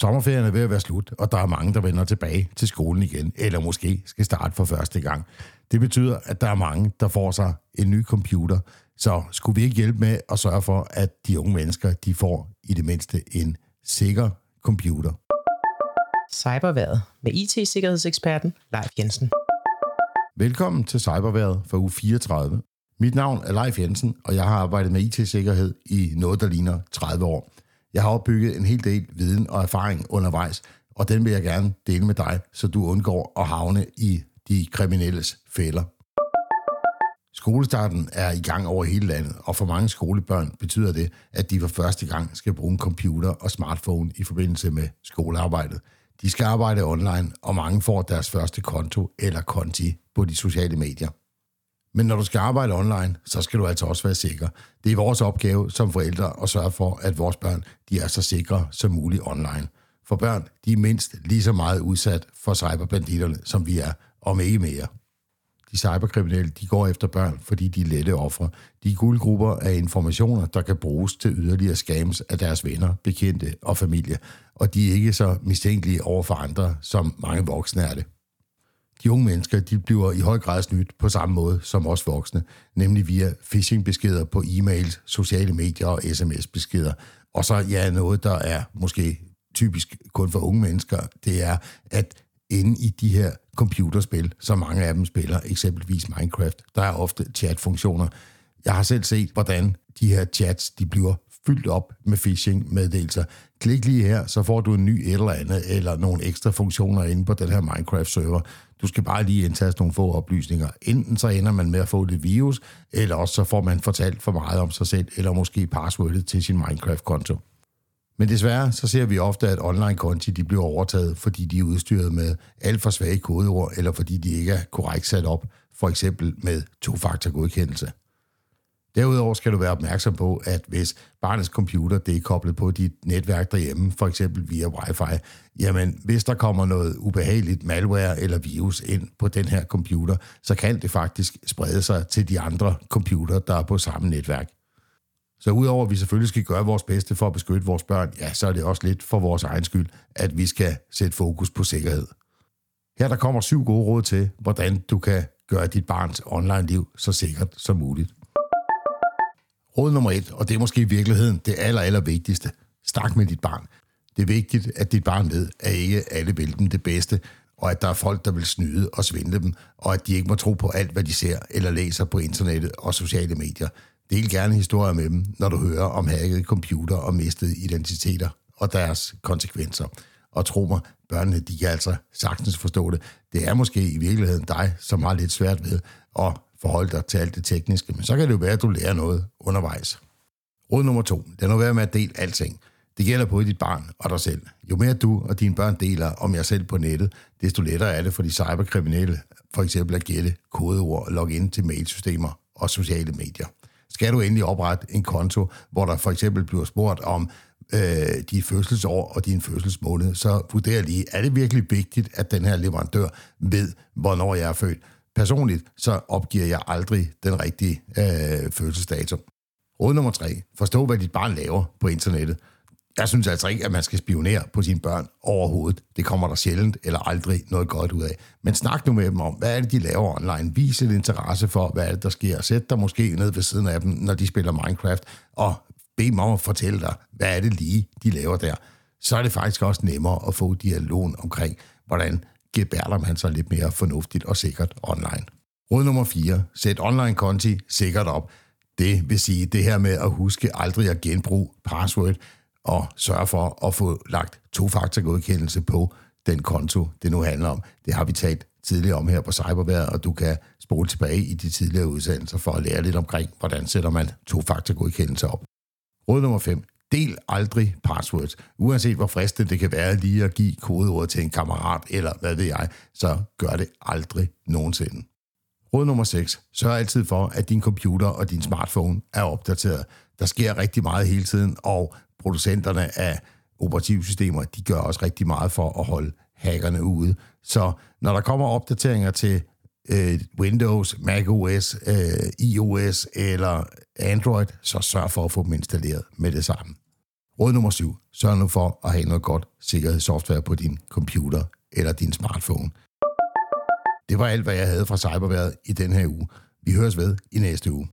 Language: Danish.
Sommerferien er ved at være slut, og der er mange, der vender tilbage til skolen igen, eller måske skal starte for første gang. Det betyder, at der er mange, der får sig en ny computer. Så skulle vi ikke hjælpe med at sørge for, at de unge mennesker, de får i det mindste en sikker computer? Cyberværet med IT-sikkerhedseksperten Leif Jensen. Velkommen til Cyberværet for uge 34. Mit navn er Leif Jensen, og jeg har arbejdet med IT-sikkerhed i noget, der ligner 30 år. Jeg har opbygget en hel del viden og erfaring undervejs, og den vil jeg gerne dele med dig, så du undgår at havne i de kriminelles fælder. Skolestarten er i gang over hele landet, og for mange skolebørn betyder det, at de for første gang skal bruge en computer og smartphone i forbindelse med skolearbejdet. De skal arbejde online, og mange får deres første konto eller konti på de sociale medier. Men når du skal arbejde online, så skal du altså også være sikker. Det er vores opgave som forældre at sørge for, at vores børn de er så sikre som muligt online. For børn de er mindst lige så meget udsat for cyberbanditterne, som vi er, om ikke mere. De cyberkriminelle de går efter børn, fordi de er lette ofre. De er guldgrupper af informationer, der kan bruges til yderligere scams af deres venner, bekendte og familie. Og de er ikke så mistænkelige over for andre, som mange voksne er det. De unge mennesker de bliver i høj grad snydt på samme måde som os voksne, nemlig via phishing-beskeder på e-mails, sociale medier og sms-beskeder. Og så ja, noget, der er måske typisk kun for unge mennesker, det er, at inde i de her computerspil, som mange af dem spiller, eksempelvis Minecraft, der er ofte chatfunktioner. Jeg har selv set, hvordan de her chats, de bliver fyldt op med phishing-meddelelser. Klik lige her, så får du en ny et eller andet, eller nogle ekstra funktioner inde på den her Minecraft-server. Du skal bare lige indtaste nogle få oplysninger. Enten så ender man med at få det virus, eller også så får man fortalt for meget om sig selv, eller måske passwordet til sin Minecraft-konto. Men desværre så ser vi ofte, at online-konti de bliver overtaget, fordi de er udstyret med alt for svage kodeord, eller fordi de ikke er korrekt sat op, for eksempel med to-faktor-godkendelse. Derudover skal du være opmærksom på, at hvis barnets computer det er koblet på dit netværk derhjemme, for eksempel via wifi, jamen hvis der kommer noget ubehageligt malware eller virus ind på den her computer, så kan det faktisk sprede sig til de andre computer, der er på samme netværk. Så udover at vi selvfølgelig skal gøre vores bedste for at beskytte vores børn, ja, så er det også lidt for vores egen skyld, at vi skal sætte fokus på sikkerhed. Her der kommer syv gode råd til, hvordan du kan gøre dit barns online-liv så sikkert som muligt. Råd nummer et, og det er måske i virkeligheden det aller, aller vigtigste. Snak med dit barn. Det er vigtigt, at dit barn ved, at ikke alle vil dem det bedste, og at der er folk, der vil snyde og svindle dem, og at de ikke må tro på alt, hvad de ser eller læser på internettet og sociale medier. Del gerne historier med dem, når du hører om hackede computer og mistede identiteter og deres konsekvenser. Og tro mig, børnene de kan altså sagtens forstå det. Det er måske i virkeligheden dig, som har lidt svært ved at forholde dig til alt det tekniske, men så kan det jo være, at du lærer noget undervejs. Råd nummer to, det er nu være med at dele alting. Det gælder både dit barn og dig selv. Jo mere du og dine børn deler om jer selv på nettet, desto lettere er det for de cyberkriminelle, for eksempel at gætte kodeord og logge ind til mailsystemer og sociale medier. Skal du endelig oprette en konto, hvor der for eksempel bliver spurgt om øh, dit fødselsår og din fødselsmåned, så vurder lige, er det virkelig vigtigt, at den her leverandør ved, hvornår jeg er født? Personligt så opgiver jeg aldrig den rigtige øh, fødselsdato. Råd nummer tre. Forstå, hvad dit barn laver på internettet. Jeg synes altså ikke, at man skal spionere på sine børn overhovedet. Det kommer der sjældent eller aldrig noget godt ud af. Men snak nu med dem om, hvad er det, de laver online. Vis et interesse for, hvad er det, der sker. Sæt dig måske ned ved siden af dem, når de spiller Minecraft, og bed dem om at fortælle dig, hvad er det lige, de laver der. Så er det faktisk også nemmere at få dialogen omkring, hvordan gebærder man sig lidt mere fornuftigt og sikkert online. Råd nummer 4. Sæt online-konti sikkert op. Det vil sige det her med at huske aldrig at genbruge password og sørge for at få lagt to-faktor-godkendelse på den konto, det nu handler om. Det har vi talt tidligere om her på Cyberværet, og du kan spole tilbage i de tidligere udsendelser for at lære lidt omkring, hvordan sætter man to-faktor-godkendelse op. Råd nummer 5. Del aldrig passwords. Uanset hvor fristende det kan være lige at give kodeordet til en kammerat, eller hvad ved jeg, så gør det aldrig nogensinde. Råd nummer 6. Sørg altid for, at din computer og din smartphone er opdateret. Der sker rigtig meget hele tiden, og producenterne af operativsystemer, de gør også rigtig meget for at holde hackerne ude. Så når der kommer opdateringer til øh, Windows, macOS, øh, iOS eller Android, så sørg for at få dem installeret med det samme. Råd nummer 7. Sørg nu for at have noget godt sikkerhedssoftware på din computer eller din smartphone. Det var alt, hvad jeg havde fra cyberværet i den her uge. Vi høres ved i næste uge.